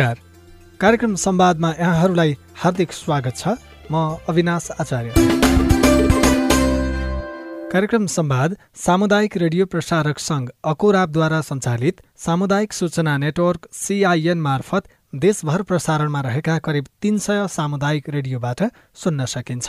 नमस्कार। कार्यक्रम संवादमा यहाँहरूलाई हार्दिक स्वागत छ। म अविनाश आचार्य। कार्यक्रम संवाद सामुदायिक रेडियो प्रसारक सङ्घ अकोराबद्वारा सञ्चालित सामुदायिक सूचना नेटवर्क सिआइएन मार्फत देशभर प्रसारणमा रहेका करिब तीन सय सामुदायिक रेडियोबाट सुन्न सकिन्छ।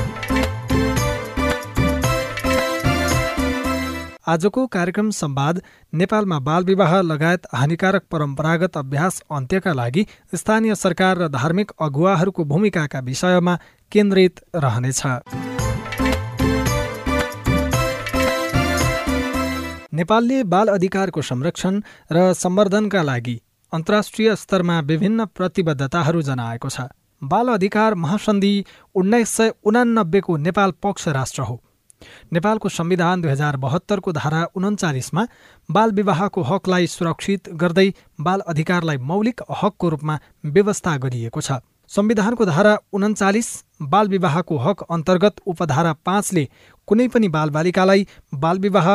आजको कार्यक्रम संवाद नेपालमा बालविवाह लगायत हानिकारक परम्परागत अभ्यास अन्त्यका लागि स्थानीय सरकार र धार्मिक अगुवाहरूको भूमिकाका विषयमा केन्द्रित रहनेछ। नेपालले बाल अधिकारको संरक्षण र सम्वर्धनका लागि अन्तर्राष्ट्रिय स्तरमा विभिन्न प्रतिबद्धताहरू जनाएको छ। बाल अधिकार महासन्धि उन्नाइस सय उनानब्बेको नेपाल पक्ष राष्ट्र हो। नेपालको संविधान दुई हजार बहत्तरको धारा उन्चालिसमा बाल विवाहको हकलाई सुरक्षित गर्दै बाल अधिकारलाई मौलिक हकको रूपमा व्यवस्था गरिएको छ। संविधानको धारा उन्चालिस बाल विवाहको हक अन्तर्गत उपधारा पाँचले कुनै पनि बालबालिकालाई बालविवाह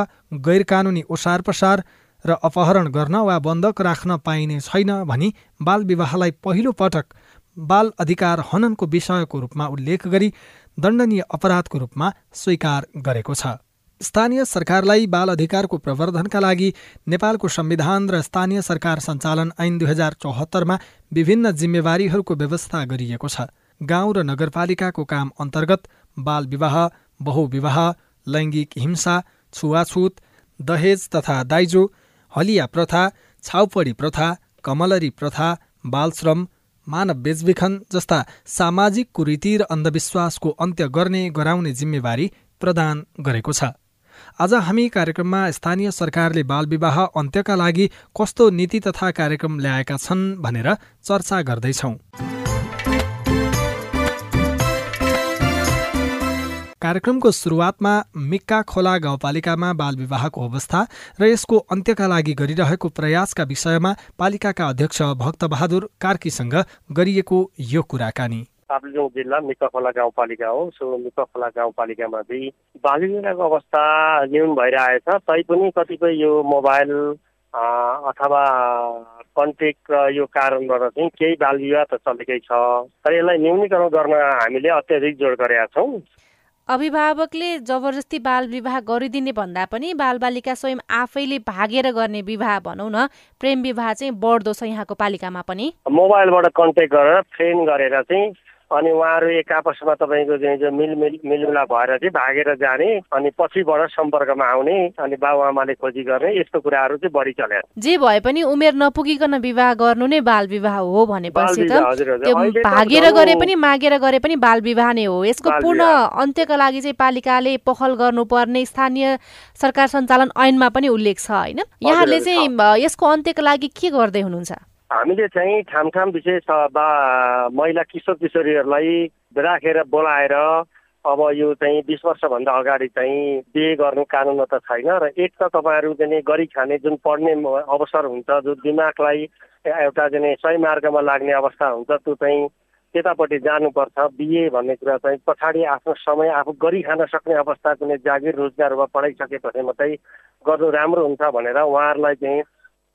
गैर कानुनी ओसार पसार र अपहरण गर्न वा बन्धक राख्न पाइने छैन भनी बाल विवाहलाई पहिलो पटक बाल अधिकार हननको विषयको रूपमा उल्लेख गरी दण्डनीय अपराधको रूपमा स्वीकार गरेको छ। स्थानीय सरकारलाई बाल अधिकारको प्रवर्धनका लागि नेपालको संविधान र स्थानीय सरकार सञ्चालन ऐन दुई हजार चौहत्तरमा विभिन्न जिम्मेवारीहरूको व्यवस्था गरिएको छ। गाउँ र नगरपालिकाको काम अन्तर्गत बाल विवाह बहुविवाह लैङ्गिक हिंसा छुवाछुत दहेज तथा दाइजो हलिया प्रथा छाउपडी प्रथा कमलरी प्रथा बालश्रम मानव बेचबिखन जस्ता सामाजिक कुरीति र अन्धविश्वासको अन्त्य गर्ने गराउने जिम्मेवारी प्रदान गरेको छ। आज हामी कार्यक्रममा स्थानीय सरकारले बालविवाह अन्त्यका लागि कस्तो नीति तथा कार्यक्रम ल्याएका छन् भनेर चर्चा गर्दैछौँ। कार्यक्रमको सुरुवातमा मिक्का खोला गाउँपालिकामा बालविवाहको अवस्था र यसको अन्त्यका लागि गरिरहेको प्रयासका विषयमा पालिकाका अध्यक्ष भक्तबहादुर कार्कीसँग गरिएको यो कुराकानी। ताप्लेजुङ जिल्ला मिक्का खोला गाउँपालिका हो सो मिक्का खोला गाउँपालिकामा चाहिँ बालविवाहको अवस्था न्यून भइरहेछ तैपनि कतिपय यो मोबाइल अथवा कन्ट्याक्ट र यो कारणबाट चाहिँ केही बालविवाह त चलेकै छ। तर यसलाई न्यूनीकरण गर्न हामीले अत्याधिक जोड गरेका छौँ। अभिभावकले जबरजस्ती बाल विवाह गरिदिने भन्दा पनि बालबालिका स्वयं आफैले भागेर गर्ने विवाह भनौँ न प्रेम विवाह चाहिँ बढ्दो छ यहाँको पालिकामा पनि। मोबाइलबाट कन्ट्याक्ट गरेर फ्रेन्ड गरेर चाहिँ अनि उहाँहरू एक आपसमा तपाईँको चाहिँ मिल मिल मिलमिलाप भएर चाहिँ भागेर जाने अनि पछिबाट सम्पर्कमा आउने अनि बाबुआमाले खोजी गर्ने यस्तो कुराहरू चाहिँ बढी चले जे भए पनि उमेर नपुगिकन विवाह गर्नु नै बाल विवाह हो भनेपछि त। भागेर गरे पनि मागेर गरे पनि बाल विवाह नै हो। यसको पूर्ण अन्त्यका लागि चाहिँ पालिकाले पहल गर्नुपर्ने स्थानीय सरकार सञ्चालन ऐनमा पनि उल्लेख छ होइन? यहाँले चाहिँ यसको अन्त्यका लागि के गर्दै हुनुहुन्छ? हामीले चाहिँ ठाम ठाम विशेष महिला किशोर किशोरीहरूलाई राखेर बोलाएर अब यो चाहिँ बिस वर्षभन्दा अगाडि चाहिँ बिहे गर्नु कानुनमा त छैन र एक त तपाईँहरू चाहिँ गरी खाने जुन पढ्ने अवसर हुन्छ जो दिमागलाई एउटा चाहिँ सही मार्गमा लाग्ने अवस्था हुन्छ त्यो चाहिँ त्यतापट्टि जानुपर्छ। बिहे भन्ने कुरा चाहिँ पछाडि आफ्नो समय आफू गरी खान सक्ने अवस्था कुनै जागिर रोजगारमा पढाइसकेपछि मात्रै गर्नु राम्रो हुन्छ भनेर उहाँहरूलाई चाहिँ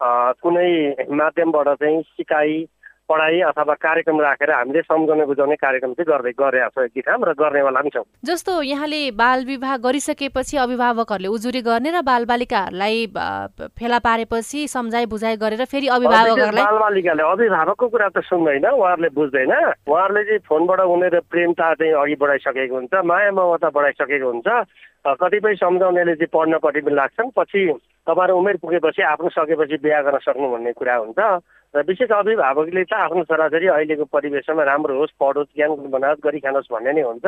कुनै माध्यमबाट चाहिँ सिकाइ पढाइ अथवा कार्यक्रम राखेर हामीले सम्झाउने बुझाउने कार्यक्रम चाहिँ गर्दै गरेका छौँ एक र गर्नेवाला पनि छौँ। जस्तो यहाँले बाल विवाह गरिसकेपछि अभिभावकहरूले उजुरी गर्ने र बालबालिकाहरूलाई फेला पारेपछि सम्झाइ बुझाइ गरेर फेरि अभिभावकहरूलाई बालबालिकाले अभिभावकको कुरा त सुन्दैन उहाँहरूले बुझ्दैन। उहाँहरूले चाहिँ फोनबाट उनीहरू प्रेमता चाहिँ अघि बढाइसकेको हुन्छ माया ममता बढाइसकेको हुन्छ। कतिपय सम्झाउनेले चाहिँ पढ्नपट्टि पनि लाग्छन्। पछि तपाईँहरू उमेर पुगेपछि आफ्नो सकेपछि बिहा गर्न सक्नु भन्ने कुरा हुन्छ। र विशेष अभिभावकले त आफ्नो छोराछोरी अहिलेको परिवेशमा राम्रो होस् पढोस् ज्ञान बनाओस् गरी खानुहोस् भन्ने नै हुन्छ।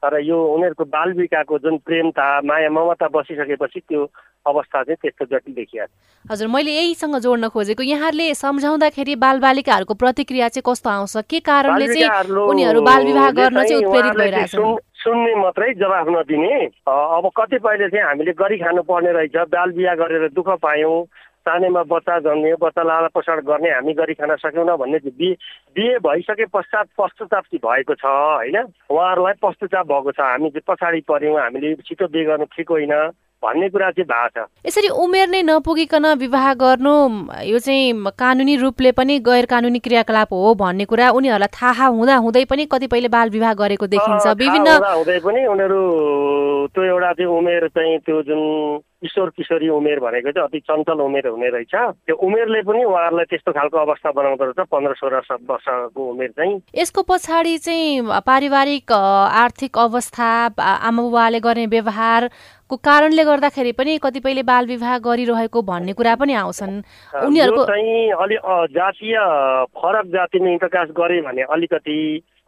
तर यो उनीहरूको बाल विकाको जुन प्रेमता माया ममता बसिसकेपछि त्यो अवस्था चाहिँ त्यस्तो जटिल देखिया हजुर मैले यहीसँग जोड्न खोजेको यहाँहरूले सम्झाउँदाखेरि बालबालिकाहरूको प्रतिक्रिया चाहिँ कस्तो आउँछ? के कारणले चाहिँ उनीहरू बाल विवाह गर्न चाहिँ उत्प्रेरित भइरहेछ सुन्ने मात्रै जवाफ नदिने। अब कतिपयले चाहिँ हामीले गरी खानु पर्ने रहेछ। बाल बिहा गरेर दुःख पायौँ सानैमा बच्चा जन्मियो बच्चा लाला पोषण गर्ने हामी गरी खान सकेनौँ भन्ने बिहे बिहे भइसके पश्चात पश्चाताप भएको छ होइन? उहाँहरूलाई पश्चाताप भएको छ। हामी पछाडि पऱ्यौँ हामीले छिटो बिहे गर्नु ठिक होइन। भन्ने कुरा चाहिँ भएको छ। यसरी उमेर नै नपुगिकन विवाह गर्नु यो चाहिँ कानुनी रूपले पनि गैर कानुनी क्रियाकलाप हो भन्ने कुरा उनीहरूलाई थाहा हुँदा हुँदै पनि कतिपयले बाल विवाह गरेको देखिन्छ। विभिन्न हुँदै पनि उनीहरू त्यो एउटा त्यो उमेर चाहिँ त्यो जुन किशोर किशोरी उमेर भनेको चाहिँ अति चञ्चल उमेर हुने रहेछ। त्यो उमेरले पनि उहाँहरूलाई त्यस्तो खालको अवस्था बनाउँदो रहेछ पन्ध्र सोह्र वर्षको उमेर चाहिँ। यसको पछाडि चाहिँ पारिवारिक आर्थिक अवस्था आमा बुबाले गर्ने व्यवहार को कारणले गर्दाखेरि पनि कतिपयले बाल विवाह गरिरहेको भन्ने कुरा पनि आउँछन्। उनीहरूको चाहिँ अलि जातीय फरक जातिमा इन्टरकास्ट गरे भने अलिकति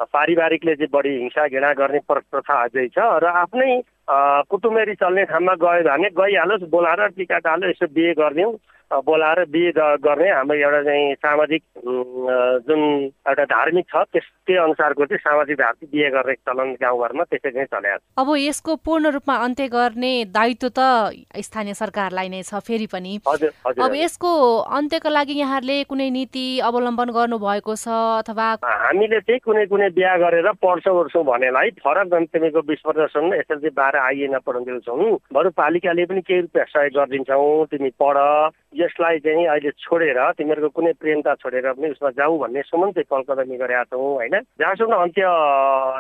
पारिवारिकले चाहिँ बढी हिंसा घृणा गर्ने प्रथा अझै छ र आफ्नै कुटुमेरी चल्ने ठाउँमा गयो भने गइहालोस् बोलाएर टिका टालो यसो बिहे गरिदिउँ। बोलाएर बिहे गर्ने हाम्रो एउटा चाहिँ सामाजिक जुन एउटा धार्मिक छ त्यस त्यही अनुसारको चाहिँ सामाजिक धार्मिक बिहे गर्ने चलन गाउँघरमा त्यसै नै चल्या अब यसको पूर्ण रूपमा अन्त्य गर्ने दायित्व त स्थानीय सरकारलाई नै छ फेरि पनि। अब यसको अन्त्यको लागि यहाँहरूले कुनै नीति अवलम्बन गर्नु भएको छ अथवा हामीले चाहिँ कुनै कुनै बिहा गरेर पढ्छौँ ओर्छौँ भनेलाई फरक तिमीको बिस वर्षसम्म एसएलसी बाह्र आइए नपढाउँदैछौँ बरु पालिकाले पनि केही रुपियाँ सहयोग गरिदिन्छौँ तिमी पढ। यसलाई चाहिँ अहिले छोडेर तिमीहरूको कुनै प्रेमता छोडेर पनि उसमा जाऊ भन्ने सम्म चाहिँ कलकदमी गरेका छौँ होइन? जहाँसम्म अन्त्य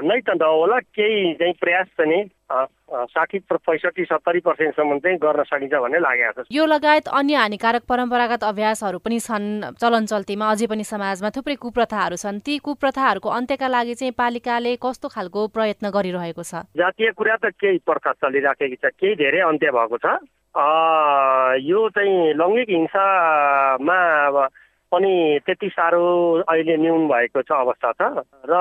नै त नहोला केही चाहिँ प्रयास चाहिँ साठी पैँसठी सत्तरी पर्सेन्टसम्म चाहिँ गर्न सकिन्छ भन्ने लागेको छ। यो लगायत अन्य हानिकारक परम्परागत अभ्यासहरू पनि छन् चलन चल्तीमा अझै पनि समाजमा थुप्रै कुप्रथाहरू छन्। ती कुप्रथाहरूको अन्त्यका लागि चाहिँ पालिकाले कस्तो खालको प्रयत्न गरिरहेको छ? जातीय कुरा त केही प्रथा चलिराखेको छ केही धेरै अन्त्य भएको छ। यो चाहिँ लैङ्गिक हिंसामा पनि त्यति साह्रो अहिले न्यून भएको छ अवस्था छ। र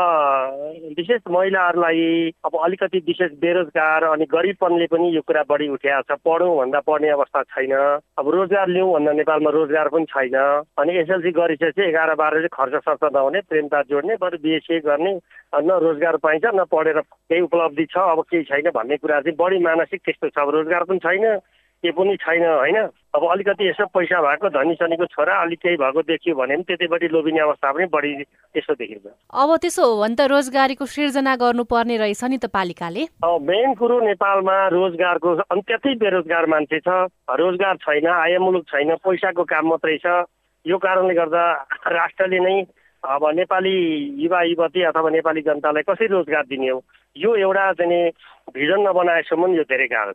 विशेष महिलाहरूलाई अब अलिकति विशेष बेरोजगार अनि गरिबपनले पनि यो कुरा बढी उठ्याएको छ। पढौँ भन्दा पढ्ने अवस्था छैन। अब रोजगार लिउँ भन्दा नेपालमा रोजगार पनि छैन। अनि एसएलसी गरिसकेपछि एघार बाह्र चाहिँ खर्च सर्च नहुने प्रेमता जोड्ने बरु बिएससी गर्ने न रोजगार पाइन्छ न पढेर केही उपलब्धि छ अब केही छैन भन्ने कुरा चाहिँ बढी मानसिक त्यस्तो छ। अब रोजगार पनि छैन। के पनि छैन होइन? अब अलिकति यसो पैसा भएको धनी सनीको छोरा अलिक केही भएको देखियो भने पनि त्यतिपट्टि लोभिने अवस्था पनि बढी त्यस्तो देखिन्छ। अब त्यसो हो भने त रोजगारीको सिर्जना गर्नुपर्ने रहेछ नि त पालिकाले। मेन कुरो नेपालमा रोजगारको अन्त्यतै बेरोजगार मान्छे छ। रोजगार छैन आय मुलुक छैन पैसाको काम मात्रै छ। यो कारणले गर्दा राष्ट्रले नै अब नेपाली युवा युवती अथवा नेपाली जनतालाई कसरी रोजगार दिने हो? यो एउटा चाहिँ भिजन नबनाएसम्म यो धेरै गाह्रो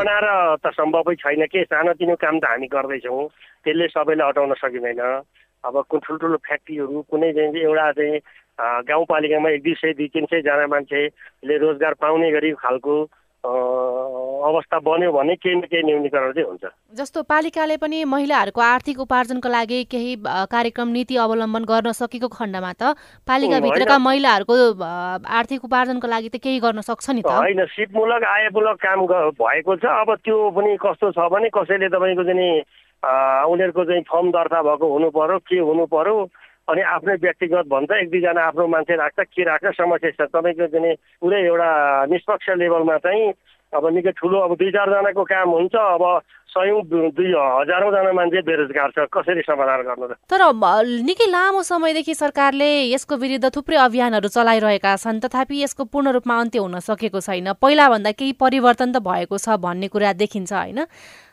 बनाएर त सम्भवै छैन के? सानोतिनो काम त हामी गर्दैछौँ। त्यसले सबैलाई अटाउन सकिँदैन। अब ठुल्ठुलो फ्याक्ट्रीहरू कुनै चाहिँ एउटा चाहिँ गाउँपालिकामा एक दुई सय दुई तिन सयजना मान्छेले रोजगार पाउने गरी खालको अवस्था बन्यो भने केही न केही न्यूनीकरण चाहिँ हुन्छ। जस्तो पालिकाले पनि महिलाहरूको आर्थिक उपार्जनको लागि केही कार्यक्रम नीति अवलम्बन गर्न सकेको खण्डमा त पालिकाभित्रका महिलाहरूको आर्थिक उपार्जनको लागि त केही गर्न सक्छ नि त? होइन। सिपमूलक आयमूलक काम भएको छ। अब त्यो पनि कस्तो छ भने कसैले तपाईँको चाहिँ उनीहरूको चाहिँ फर्म दर्ता भएको हुनु पर्यो के हुनु पर्यो अनि आफ्नै व्यक्तिगत भन्छ एक दुईजना आफ्नो मान्छे राख्छ के राख्छ समस्या छ। तपाईँको चाहिँ पुरै एउटा निष्पक्ष लेभलमा चाहिँ अब निकै ठुलो अब दुई चारजनाको काम हुन्छ अब सयौँ दुई हजारौँजना मान्छे बेरोजगार छ कसरी समाधान गर्नु त? तर निकै लामो समयदेखि सरकारले यसको विरुद्ध थुप्रै अभियानहरू चलाइरहेका छन् तथापि यसको पूर्ण रूपमा अन्त्य हुन सकेको छैन। पहिलाभन्दा केही परिवर्तन त भएको छ भन्ने कुरा देखिन्छ होइन?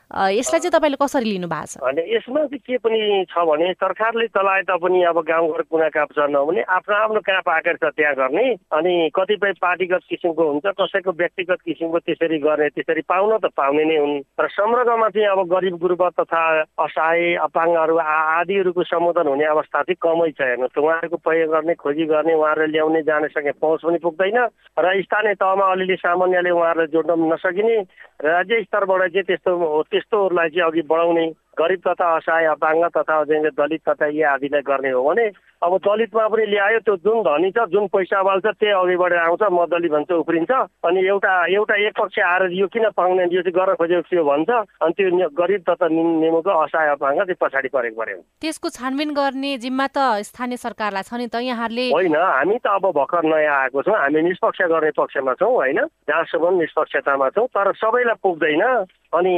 यसलाई चाहिँ तपाईँले कसरी लिनु भएको छ? होइन यसमा चाहिँ के पनि छ भने सरकारले चलाए तापनि अब गाउँघर कुना काप नहुने आफ्नो आफ्नो कहाँ पाकेर छ त्यहाँ गर्ने। अनि कतिपय पार्टीगत किसिमको हुन्छ कसैको व्यक्तिगत किसिमको त्यसरी गर्ने त्यसरी पाउन त पाउने नै हुन्। र समग्रमा चाहिँ अब गरिब गुरुब तथा असहाय अपाङ्गहरू आदिहरूको सम्बोधन हुने अवस्था चाहिँ कमै छ हेर्नुहोस् उहाँहरूको प्रयोग गर्ने खोजी गर्ने उहाँहरूले ल्याउने जाने सके पहुँच पनि पुग्दैन। र स्थानीय तहमा अलिअलि सामान्यले उहाँहरूलाई जोड्न नसकिने। राज्य स्तरबाट चाहिँ त्यस्तो त्यस्तोहरूलाई चाहिँ अघि बढाउने गरिब तथा असहाय अपाङ्ग तथा दलित तथा यी आदिलाई गर्ने हो भने अब दलितमा पनि ल्यायो त्यो जुन धनी छ जुन पैसा बाल्छ त्यही अघि बढेर आउँछ म दलित भन्छ उफ्रिन्छ। अनि एउटा एउटा एक पक्ष आएर यो किन पाउने यो चाहिँ गर्न खोजेको थियो भन्छ। अनि त्यो गरिब तथा निमुको असहाय अपाङ्ग चाहिँ पछाडि परेको पऱ्यो। त्यसको छानबिन गर्ने जिम्मा त स्थानीय सरकारलाई छ नि त। यहाँहरूले होइन हामी त अब भर्खर नयाँ आएको छौँ। हामी निष्पक्ष गर्ने पक्षमा छौँ होइन? जहाँसम्म निष्पक्षतामा छौँ तर सबैलाई पुग्दैन। अनि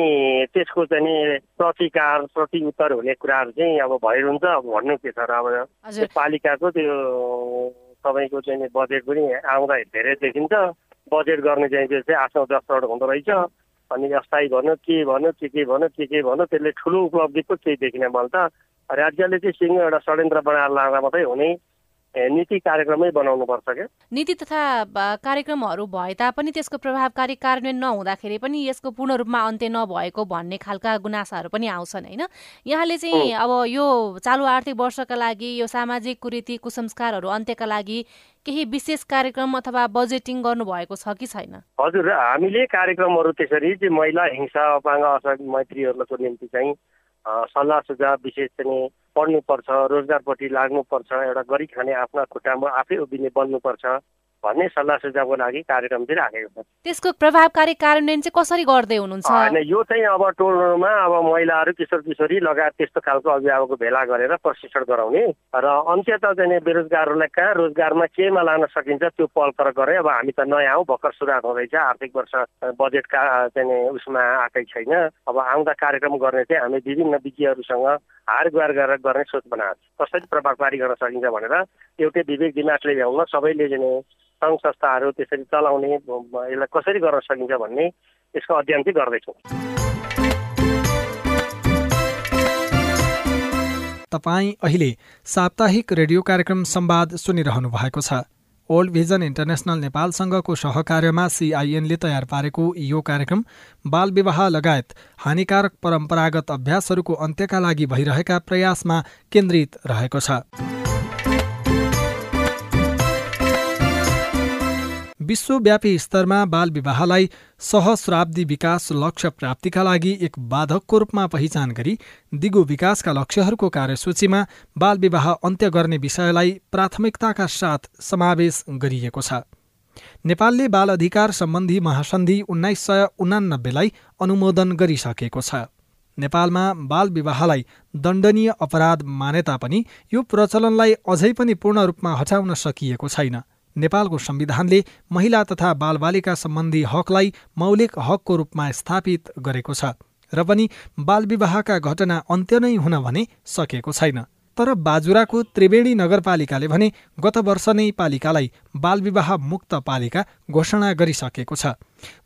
त्यसको चाहिँ नि प्रतिकार प्रति उत्तर हुने कुराहरू चाहिँ अब भइरहन्छ। अब भन्नु के छ र अब? पालिकाको त्यो तपाईँको चाहिँ बजेट पनि आउँदा धेरै देखिन्छ। बजेट गर्ने चाहिँ त्यो चाहिँ आठ नौ दस करोड हुँदो रहेछ। अनि अस्थायी भन्यो के भन्यो के के भन्यो के के भन्यो त्यसले ठुलो उपलब्धि पो केही देखिन मैले त राज्यले चाहिँ सिङ्गो एउटा षड्यन्त्र बनाएर लाँदा मात्रै हुने नीति कार्यक्रमै बनाउनुपर्छ क्या? नीति तथा कार्यक्रमहरू भए तापनि त्यसको प्रभावकारी कार्यान्वयन नहुँदाखेरि पनि यसको पूर्ण रूपमा अन्त्य नभएको भन्ने खालका गुनासाहरू पनि आउँछन् होइन? यहाँले चाहिँ अब यो चालु आर्थिक वर्षका लागि यो सामाजिक कुरीति कुसंस्कारहरू अन्त्यका लागि केही विशेष कार्यक्रम अथवा बजेटिङ गर्नुभएको छ कि छैन? हजुर हामीले कार्यक्रमहरू त्यसरी महिला हिंसा अपाङ्ग असर मैत्रीहरूको निम्ति चाहिँ सल्लाह सुझाव विशेष चाहिँ पढ्नुपर्छ रोजगारपट्टि लाग्नुपर्छ एउटा गरी खाने आफ्ना खुट्टामा आफै उभिने बन्नुपर्छ भन्ने सल्लाह सुझावको लागि कार्यक्रम चाहिँ राखेको छ। त्यसको प्रभावकारी कार्यान्वयन चाहिँ कसरी गर्दै हुनुहुन्छ? होइन यो चाहिँ अब टोलमा अब महिलाहरू किशोर किशोरी लगायत त्यस्तो खालको अभिभावकको भेला गरेर प्रशिक्षण गराउने र अन्त्यत चाहिँ बेरोजगारहरूलाई कहाँ रोजगारमा केमा लान सकिन्छ त्यो पल पर गरे अब हामी त नयाँ हौ भर्खर सुरुवात हुँदैछ आर्थिक वर्ष बजेटका चाहिँ उसमा आएकै छैन। अब आउँदा कार्यक्रम गर्ने चाहिँ हामी विभिन्न विज्ञहरूसँग हार गुहार गरेर गर्ने सोच बनाएको कसरी प्रभावकारी गर्न सकिन्छ भनेर एउटै विवेक दिमागले भ्याउन सबैले सङ्घ संस्थाहरू त्यसरी चलाउने यसलाई कसरी गर्न सकिन्छ भन्ने यसको अध्ययन चाहिँ गर्दैछौँ। तपाईँ अहिले साप्ताहिक रेडियो कार्यक्रम संवाद सुनिरहनु भएको छ। ओल्ड भिजन इन्टरनेसनल नेपालसँगको सहकार्यमा सिआइएनले तयार पारेको यो कार्यक्रम बाल विवाह लगायत हानिकारक परम्परागत अभ्यासहरूको अन्त्यका लागि भइरहेका प्रयासमा केन्द्रित रहेको छ। विश्वव्यापी स्तरमा बाल विवाहलाई सहस्राब्दी विकास लक्ष्य प्राप्तिका लागि एक बाधकको रूपमा पहिचान गरी दिगो विकासका लक्ष्यहरूको कार्यसूचीमा बाल विवाह अन्त्य गर्ने विषयलाई प्राथमिकताका साथ समावेश गरिएको छ। नेपालले बाल अधिकार सम्बन्धी महासन्धि उन्नाइस सय उनानब्बेलाई अनुमोदन गरिसकेको छ। नेपालमा बाल विवाहलाई दण्डनीय अपराध माने तापनि यो प्रचलनलाई अझै पनि पूर्ण रूपमा हटाउन सकिएको छैन। नेपालको संविधानले महिला तथा बालबालिका सम्बन्धी हकलाई मौलिक हकको रूपमा स्थापित गरेको छ र पनि बालविवाहका घटना अन्त्य नै हुन भने सकेको छैन। तर बाजुराको त्रिवेणी नगरपालिकाले भने गत वर्ष नै पालिकालाई बालविवाह मुक्त पालिका घोषणा गरिसकेको छ।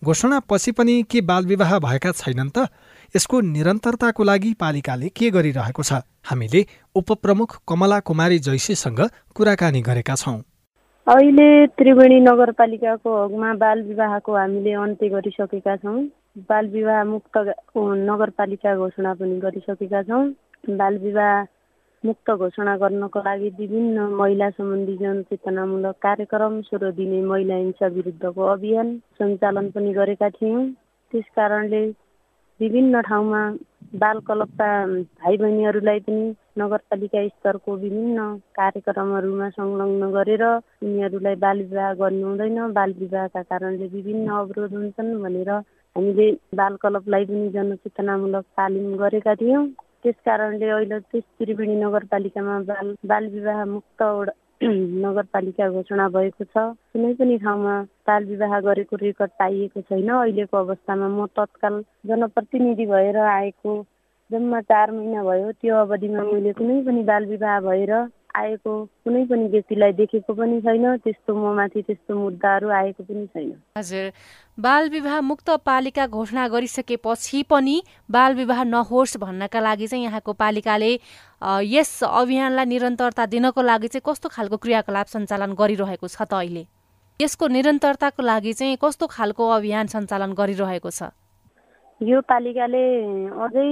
घोषणा पछि पनि के बालविवाह भएका छैनन् त? यसको निरन्तरताको लागि पालिकाले के गरिरहेको छ? हामीले उपप्रमुख कमला कुमारी जैसीसँग कुराकानी गरेका छौँ। अहिले त्रिवेणी नगरपालिकाको हकमा बाल विवाहको हामीले अन्त्य गरिसकेका छौँ। बाल विवाह मुक्त नगरपालिका घोषणा पनि गरिसकेका छौँ। बाल विवाह मुक्त घोषणा गर्नको लागि विभिन्न महिला सम्बन्धी जनचेतनामूलक कार्यक्रम सोह्र दिने महिला हिंसा विरुद्धको अभियान सञ्चालन पनि गरेका थियौँ। त्यस कारणले विभिन्न ठाउँमा बाल क्लबका भाइ बहिनीहरूलाई पनि नगरपालिका स्तरको विभिन्न कार्यक्रमहरूमा संलग्न गरेर उनीहरूलाई बाल विवाह गर्नु हुँदैन। बाल विवाहका कारणले विभिन्न अवरोध हुन्छन् भनेर हामीले बाल क्लबलाई पनि जनचेतनामूलक तालिम गरेका थियौँ। त्यस कारणले अहिले त्यस त्रिवेणी नगरपालिकामा बाल बाल विवाह मुक्त नगरपालिका घोषणा भएको छ। कुनै पनि ठाउँमा बाल विवाह गरेको रेकर्ड पाइएको छैन। अहिलेको अवस्थामा म तत्काल जनप्रतिनिधि भएर आएको जम्मा चार महिना भयो। त्यो अवधिमा मैले कुनै पनि बाल विवाह भएर आएको कुनै पनि व्यक्तिलाई देखेको पनि छैन त्यस्तो म माथि त्यस्तो मुद्दाहरू आएको पनि छैन। हजुर बाल विवाह मुक्त पालिका घोषणा गरिसकेपछि पनि बाल विवाह नहोस् भन्नका लागि चाहिँ यहाँको पालिकाले यस अभियानलाई निरन्तरता दिनको लागि चाहिँ कस्तो खालको क्रियाकलाप सञ्चालन गरिरहेको छ त अहिले? यसको निरन्तरताको लागि चाहिँ कस्तो खालको अभियान सञ्चालन गरिरहेको छ? यो पालिकाले अझै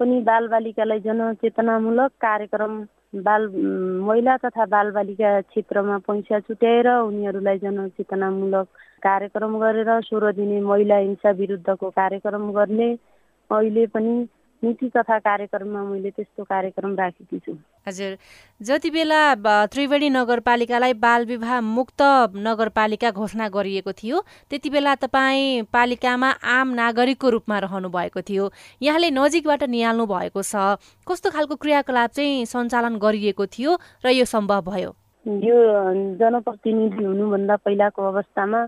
पनि बालबालिकालाई जनचेतनामूलक कार्यक्रम बाल महिला तथा बालबालिका क्षेत्रमा पैसा छुट्याएर उनीहरूलाई जनचेतनामूलक कार्यक्रम गरेर सोह्र दिने महिला हिंसा विरुद्धको कार्यक्रम गर्ने अहिले पनि नीति तथा कार्यक्रममा मैले त्यस्तो कार्यक्रम राखेकी छु। हजुर। जति बेला त्रिवेणी नगरपालिकालाई बाल विवाह मुक्त नगरपालिका घोषणा गरिएको थियो त्यति बेला तपाईँ पालिकामा आम नागरिकको रूपमा रहनु भएको थियो। यहाँले नजिकबाट निहाल्नु भएको छ। कस्तो खालको क्रियाकलाप चाहिँ सञ्चालन गरिएको थियो र यो सम्भव भयो? यो जनप्रतिनिधि हुनुभन्दा पहिलाको अवस्थामा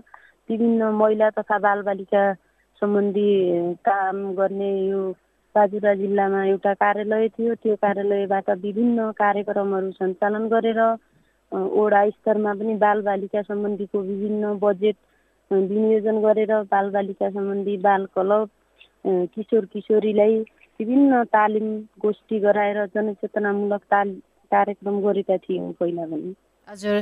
विभिन्न महिला तथा बालबालिका सम्बन्धी काम गर्ने यो बाजुरा जिल्लामा एउटा कार्यालय थियो। त्यो कार्यालयबाट विभिन्न कार्यक्रमहरू सञ्चालन गरेर वडा स्तरमा पनि बालबालिका सम्बन्धीको विभिन्न बजेट विनियोजन गरेर बालबालिका सम्बन्धी बाल क्लब किशोर किशोरीलाई विभिन्न तालिम गोष्ठी गराएर जनचेतनामूलक ताल कार्यक्रम गरेका थियौँ पहिला पनि। हजुर।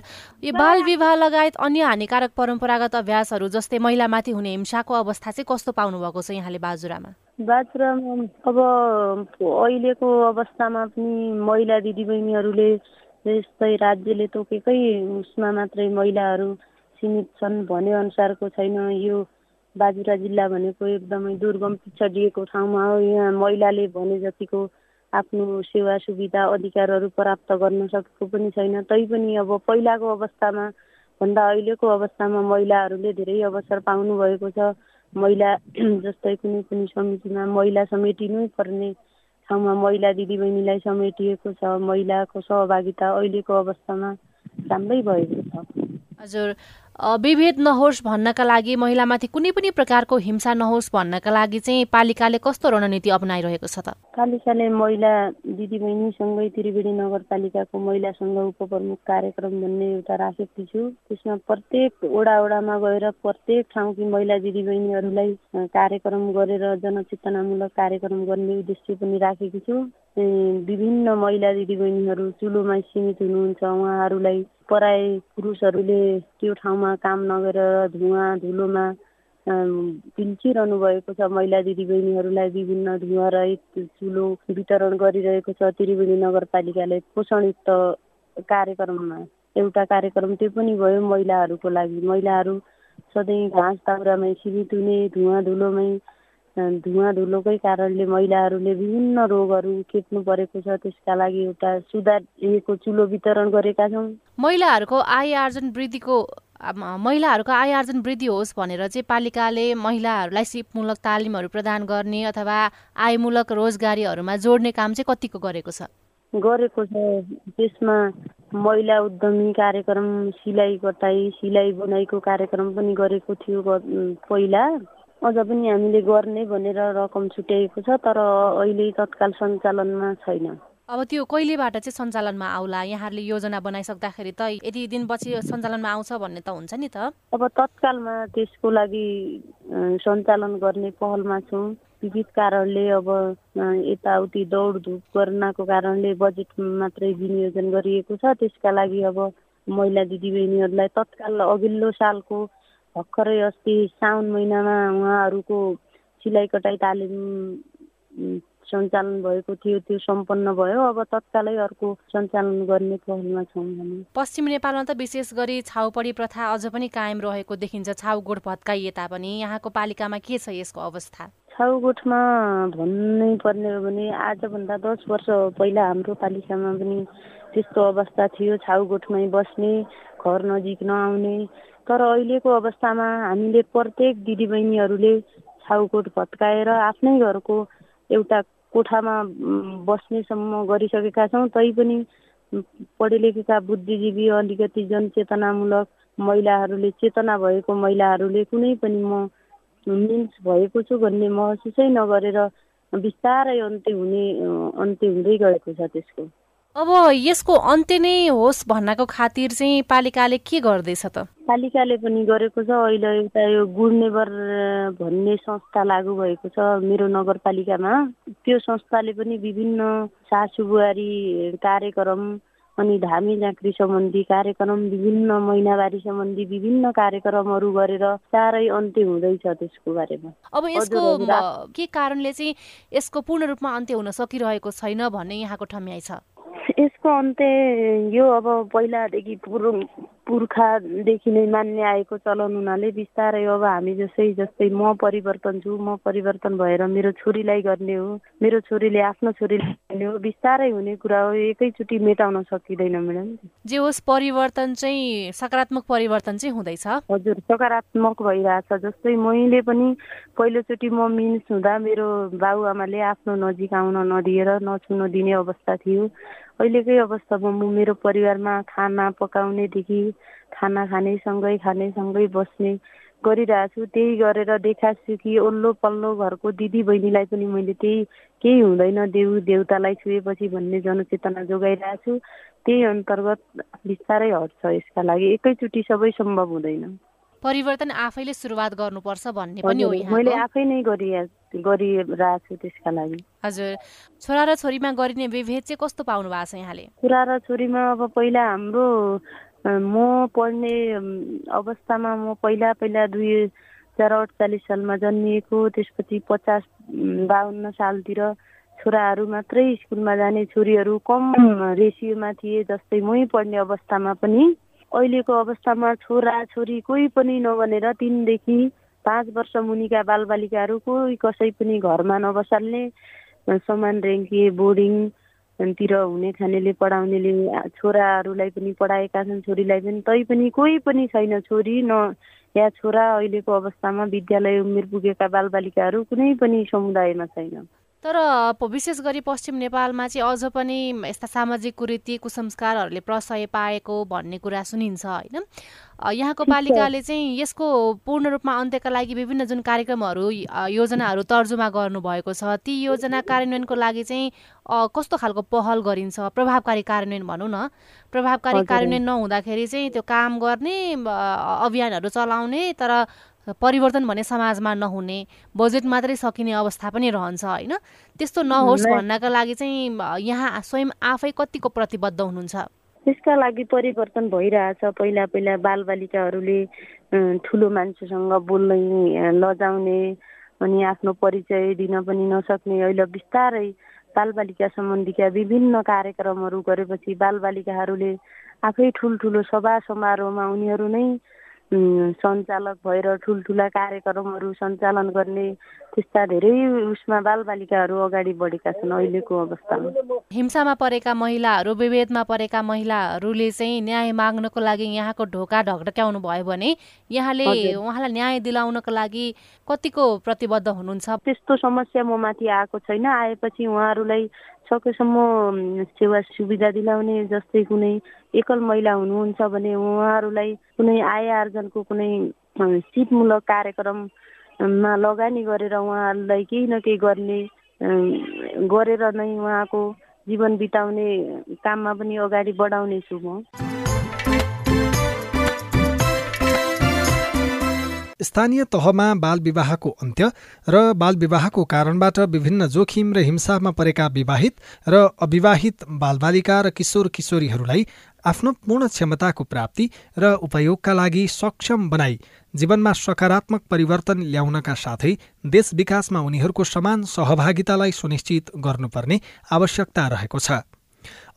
यो बाल विवाह लगायत अन्य हानिकारक परम्परागत अभ्यासहरू जस्तै महिलामाथि हुने हिंसाको अवस्था चाहिँ कस्तो पाउनु भएको छ यहाँले बाजुरामा? बाजुरामा अब अहिलेको अवस्थामा पनि महिला दिदीबहिनीहरूले जस्तै राज्यले तोकेकै उसमा मात्रै महिलाहरू सीमित छन् भने अनुसारको छैन। यो बाजुरा जिल्ला भनेको एकदमै दुर्गम पिछडिएको ठाउँमा हो। यहाँ महिलाले भने जतिको आफ्नो सेवा सुविधा अधिकारहरू प्राप्त गर्न सकेको पनि छैन। तैपनि अब पहिलाको अवस्थामा भन्दा अहिलेको अवस्थामा महिलाहरूले धेरै अवसर पाउनु भएको छ। महिला जस्तै कुनै पनि समितिमा महिला समेटिनै पर्ने ठाउँमा महिला दिदीबहिनीलाई समेटिएको छ। महिलाको सहभागिता अहिलेको अवस्थामा राम्रै भएको छ। हजुर। विभेद नहोस् भन्नका लागि महिलामाथि कुनै पनि प्रकारको हिंसा नहोस् भन्नका लागि चाहिँ पालिकाले कस्तो रणनीति अप्नाइरहेको छ त? पालिकाले महिला दिदीबहिनीसँगै त्रिवेणी नगरपालिकाको महिलासँग उपप्रमुख कार्यक्रम भन्ने एउटा राखेकी छु। त्यसमा प्रत्येक वडा वडामा गएर प्रत्येक ठाउँकी महिला दिदीबहिनीहरूलाई कार्यक्रम गरेर जनचेतनामूलक कार्यक्रम गर्ने उद्देश्य पनि राखेकी छु। विभिन्न महिला दिदीबहिनीहरू चुलोमा सीमित हुनुहुन्छ। उहाँहरूलाई पराई पुरुषहरूले त्यो ठाउँमा काम नगरेर धुवा धुलोमा पिल्चिरहनु भएको छ। महिला दिदीबहिनीहरूलाई विभिन्न धुवा रहित चुलो वितरण गरिरहेको छ। त्रिवेणी नगरपालिकाले पोषणयुक्त कार्यक्रममा एउटा कार्यक्रम त्यो पनि भयो महिलाहरूको लागि। महिलाहरू सधैँ घाँस दाउरामै सीमित हुने धुवा धुलोमै धुवा धुलोकै कारणले महिलाहरूले विभिन्न रोगहरू खेप्नु परेको छ त्यसका लागि एउटा सुधारिएको चुलो वितरण गरेका छौँ। महिलाहरूको आय आर्जन वृद्धिको महिलाहरूको आय आर्जन वृद्धि होस् भनेर चाहिँ पालिकाले महिलाहरूलाई सिपमूलक तालिमहरू प्रदान गर्ने अथवा आयमूलक रोजगारीहरूमा जोड्ने काम चाहिँ कतिको गरेको छ? गरेको छ। त्यसमा महिला उद्यमी कार्यक्रम सिलाइ कटाइ सिलाइ बुनाइको कार्यक्रम पनि गरेको थियो पहिला। अझ पनि हामीले गर्ने भनेर रकम छुट्याएको छ तर अहिले तत्काल सञ्चालनमा छैन। अब त्यो कहिलेबाट चाहिँ सञ्चालनमा आउला? यहाँहरूले योजना बनाइसक्दाखेरि त यति दिनपछि सञ्चालनमा आउँछ भन्ने त हुन्छ नि त। अब तत्कालमा त्यसको लागि सञ्चालन गर्ने पहलमा छौँ। विविध कारणले अब यताउति दौडधुप गर्नको कारणले बजेट मात्रै विनियोजन गरिएको छ। त्यसका लागि अब महिला दिदीबहिनीहरूलाई तत्काल अघिल्लो सालको भर्खरै अस्ति साउन महिनामा उहाँहरूको सिलाइ कटाइ तालिम सञ्चालन भएको थियो त्यो सम्पन्न भयो। अब तत्कालै अर्को सञ्चालन गर्ने पहलमा छौँ भने पश्चिम नेपालमा त विशेष गरी छाउपडी प्रथा अझ पनि कायम रहेको देखिन्छ। छाउगोठ भत्काइए तापनि यहाँको पालिकामा के छ यसको अवस्था? छाउगोठमा भन्नै पर्ने हो भने आजभन्दा दस वर्ष पहिला हाम्रो पालिकामा पनि त्यस्तो अवस्था थियो। छाउगोठमै बस्ने घर नजिक नआउने तर अहिलेको अवस्थामा हामीले प्रत्येक दिदीबहिनीहरूले छाउकोट भत्काएर आफ्नै घरको एउटा कोठामा बस्नेसम्म गरिसकेका छौँ। तैपनि पढे लेखेका बुद्धिजीवी अलिकति जनचेतनामूलक महिलाहरूले चेतना भएको महिलाहरूले कुनै पनि म मिन्स भएको छु भन्ने महसुसै नगरेर बिस्तारै अन्त्य हुने अन्त्य हुँदै गएको छ त्यसको। अब यसको अन्त्य नै होस् भन्नको खातिर चाहिँ पालिकाले के गर्दैछ त? पालिकाले पनि गरेको छ। अहिले एउटा यो गुडनेबर भन्ने संस्था लागू भएको छ मेरो नगरपालिकामा। त्यो संस्थाले पनि विभिन्न सासु बुहारी कार्यक्रम अनि धामी झाँक्री सम्बन्धी कार्यक्रम विभिन्न महिनावारी सम्बन्धी विभिन्न कार्यक्रमहरू गरेर चाँडै अन्त्य हुँदैछ त्यसको बारेमा। अब यसको के कारणले चाहिँ यसको पूर्ण रूपमा अन्त्य हुन सकिरहेको छैन भन्ने यहाँको ठम्याइ छ? यसको अन्त्य यो अब पहिलादेखि पूर्व पुर्खादेखि नै मान्ने आएको चलन हुनाले बिस्तारै अब हामी जसै जस्तै म परिवर्तन छु म परिवर्तन भएर मेरो छोरीलाई गर्ने हो मेरो छोरीले आफ्नो छोरीलाई गर्ने हो बिस्तारै हुने कुरा हो एकैचोटि मेटाउन सकिँदैन म्याडम। जे होस् परिवर्तन चाहिँ सकारात्मक परिवर्तन चाहिँ हुँदैछ। हजुर सकारात्मक भइरहेछ जस्तै मैले पनि पहिलोचोटि म मिन्स हुँदा मेरो बाबुआमाले आफ्नो नजिक आउन नदिएर नछुन दिने अवस्था थियो। अहिलेकै अवस्थामा म मेरो परिवारमा खाना पकाउनेदेखि खाना खानेसँगै खानेसँगै बस्ने गरिरहेको छु त्यही गरेर देखाएको छु कि ओल्लो पल्लो घरको दिदी बहिनीलाई पनि मैले त्यही केही हुँदैन देउ देउतालाई छुएपछि भन्ने जनचेतना जोगाइरहेको छु त्यही अन्तर्गत बिस्तारै हट्छ यसका लागि। एकैचोटि सबै सम्भव हुँदैन। परिवर्तन आफैले सुरुवात गर्नुपर्छ भन्ने पनि हो मैले आफै नै गरिरहेको छु त्यसका लागि। हजुर। छोरा र छोरीमा गरिने विभेद चाहिँ कस्तो पाउनु भएको छ यहाँले? छोरा र छोरीमा अब पहिला हाम्रो म पढ्ने अवस्थामा म पहिला पहिला दुई हजार अडचालिस सालमा जन्मिएको त्यसपछि पचास बाहन्न सालतिर छोराहरू मात्रै स्कुलमा जाने छोरीहरू कम रेसियोमा थिए जस्तै मै पढ्ने अवस्थामा पनि। अहिलेको अवस्थामा छोरा छोरी कोही पनि नबनेर तिनदेखि पाँच वर्ष मुनिका बालबालिकाहरू कोही कसै पनि घरमा नबसाल्ने समान रेङ्की बोर्डिङतिर हुने खानेले पढाउनेले छोराहरूलाई पनि पढाएका छन् छोरीलाई पनि तै पनि कोही पनि छैन। छोरी न या छोरा अहिलेको अवस्थामा विद्यालय उमेर पुगेका बालबालिकाहरू कुनै पनि समुदायमा छैन। तर विशेष गरी पश्चिम नेपालमा चाहिँ अझ पनि यस्ता सामाजिक कुरीति कुसंस्कारहरूले प्रशय पाएको भन्ने कुरा सुनिन्छ होइन? यहाँको पालिकाले चाहिँ यसको पूर्ण रूपमा अन्त्यका लागि विभिन्न जुन कार्यक्रमहरू योजनाहरू तर्जुमा गर्नुभएको छ ती योजना कार्यान्वयनको लागि चाहिँ कस्तो खालको पहल गरिन्छ? प्रभावकारी कार्यान्वयन भनौँ न। प्रभावकारी कार्यान्वयन नहुँदाखेरि चाहिँ त्यो काम गर्ने अभियानहरू चलाउने तर परिवर्तन भने समाजमा नहुने बजेट मात्रै सकिने अवस्था पनि रहन्छ होइन? त्यस्तो नहोस् भन्नका लागि चाहिँ यहाँ स्वयं आफै कतिको प्रतिबद्ध हुनुहुन्छ? त्यसका लागि परिवर्तन भइरहेछ। पहिला पहिला बालबालिकाहरूले ठुलो मान्छेसँग बोल्ने लजाउने अनि आफ्नो परिचय दिन पनि नसक्ने अहिले बिस्तारै बालबालिका सम्बन्धीका विभिन्न कार्यक्रमहरू गरेपछि बालबालिकाहरूले आफै ठुल्ठुलो सभा समारोहमा उनीहरू नै सञ्चालक भएर ठुल्ठुला कार्यक्रमहरू सञ्चालन गर्ने त्यस्ता धेरै उसमा बालबालिकाहरू अगाडि बढेका छन् अहिलेको अवस्थामा। हिंसामा परेका महिलाहरू विभेदमा परेका महिलाहरूले चाहिँ न्याय माग्नको लागि यहाँको ढोका ढकढक्याउनु भयो भने यहाँले उहाँलाई न्याय दिलाउनको लागि कतिको प्रतिबद्ध हुनुहुन्छ? त्यस्तो समस्या म माथि आएको छैन आएपछि उहाँहरूलाई सकेसम्म सेवा सुविधा दिलाउने जस्तै कुनै एकल महिला हुनुहुन्छ भने उहाँहरूलाई कुनै आय आर्जनको कुनै सिपमूलक कार्यक्रममा लगानी गरेर उहाँहरूलाई केही न केही गर्ने गरेर नै उहाँको जीवन बिताउने काममा पनि अगाडि बढाउने छु म। स्थानीय तहमा बाल विवाहको अन्त्य र बाल विवाहको कारणबाट विभिन्न जोखिम र हिंसामा परेका विवाहित र अविवाहित बालबालिका र किशोर किशोरीहरूलाई आफ्नो पूर्ण क्षमताको प्राप्ति र उपयोगका लागि सक्षम बनाई जीवनमा सकारात्मक परिवर्तन ल्याउनका साथै देश विकासमा उनीहरूको समान सहभागितालाई सुनिश्चित गर्नुपर्ने आवश्यकता रहेको छ।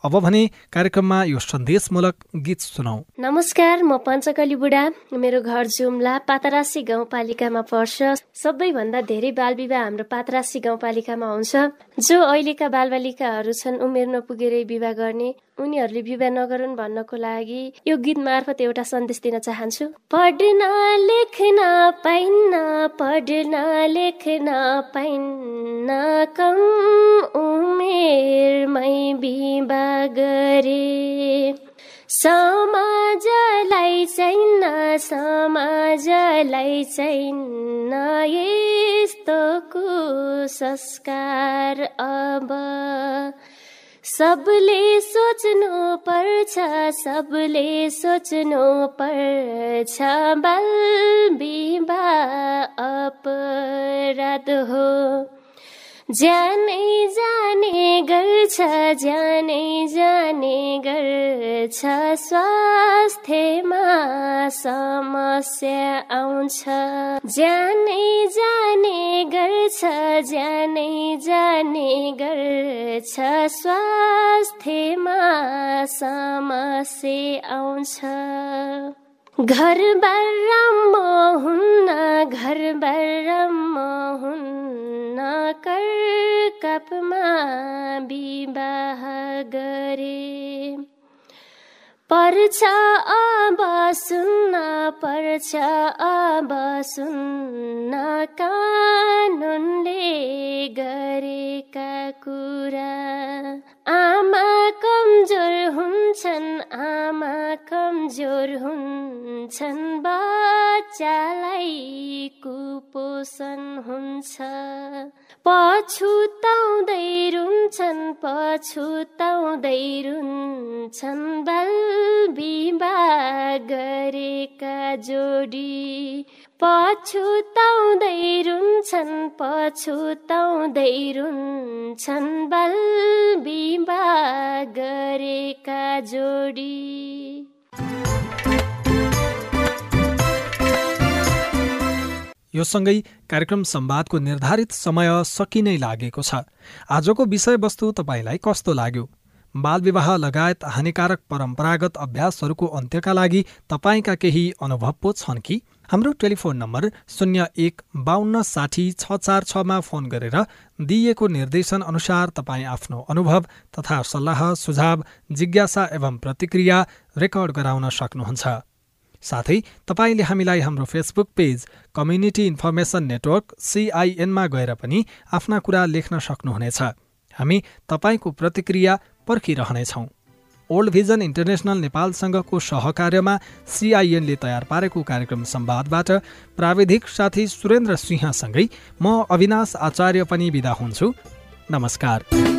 अब भने कार्यक्रममा यो सन्देशमूलक गीत सुनौ नमस्कार म पञ्चकली बुढा। मेरो घर जुम्ला पातरासी गाउँपालिकामा पर्छ। सबैभन्दा धेरै बाल विवाह हाम्रो पातरासी गाउँपालिकामा हुन्छ। जो अहिलेका बालबालिकाहरू छन् उमेर नपुगेरै विवाह गर्ने उनीहरूले विवाह नगरून् भन्नको लागि यो गीत मार्फत एउटा सन्देश दिन चाहन्छु। पढ्न लेख्न पाइन्न पढ्न लेख्न पाइन्न कम उमेरमै विवाह गरे। समाजलाई छैन समाजलाई छैन यस्तो कुसंस्कार अब सबले सोच्नु पर्छ सबले सोच्नु पर्छ बाल विवाह अपराध हो। जानै जाने गर्छ जानै जाने गर्छ स्वास्थ्यमा समस्या आउँछ। जानै जाने गर्छ जानै जाने गर्छ स्वास्थ्यमा समस्या आउँछ। घर बर्रम हुन्न घर बर्रम हुन्न। कर कपमा विवाह गरे। पर्छ अब सुन्न पर्छ अब सुन्न कानुनले गरेका कुरा आमा हुन्छन् आमा कमजोर हुन्छन् बच्चालाई कुपोषण हुन्छ। पछुताउँदै रुन्छन् पछुताउँदै रुन्छन् बल विवाह गरेका जोडी। पछुताउँदै रुन्छन् पछुताउँदै रुन्छन् बल विवाह गरेका जोडी। यो सँगै कार्यक्रम संवादको निर्धारित समय सकिनै लागेको छ। आजको विषयवस्तु तपाईँलाई कस्तो लाग्यो? बालविवाह लगायत हानिकारक परम्परागत अभ्यासहरूको अन्त्यका लागि तपाईँका केही अनुभव पो छन् कि? हाम्रो टेलिफोन नम्बर शून्य एक बाहन्न साठी छ चार छमा फोन गरेर दिइएको निर्देशन अनुसार तपाईँ आफ्नो अनुभव तथा सल्लाह सुझाव जिज्ञासा एवं प्रतिक्रिया रेकर्ड गराउन सक्नुहुन्छ। साथै तपाईँले हामीलाई हाम्रो Facebook page community information network सिआइएनमा गएर पनि आफ्ना कुरा लेख्न सक्नुहुनेछ। हामी तपाईँको प्रतिक्रिया पर्खिरहनेछौँ। ओल्ड भिजन इन्टरनेसनल नेपालसँगको सहकार्यमा सिआइएनले तयार पारेको कार्यक्रम संवादबाट प्राविधिक साथी सुरेन्द्र सिंहसँगै म अविनाश आचार्य पनि विदा हुन्छु। नमस्कार।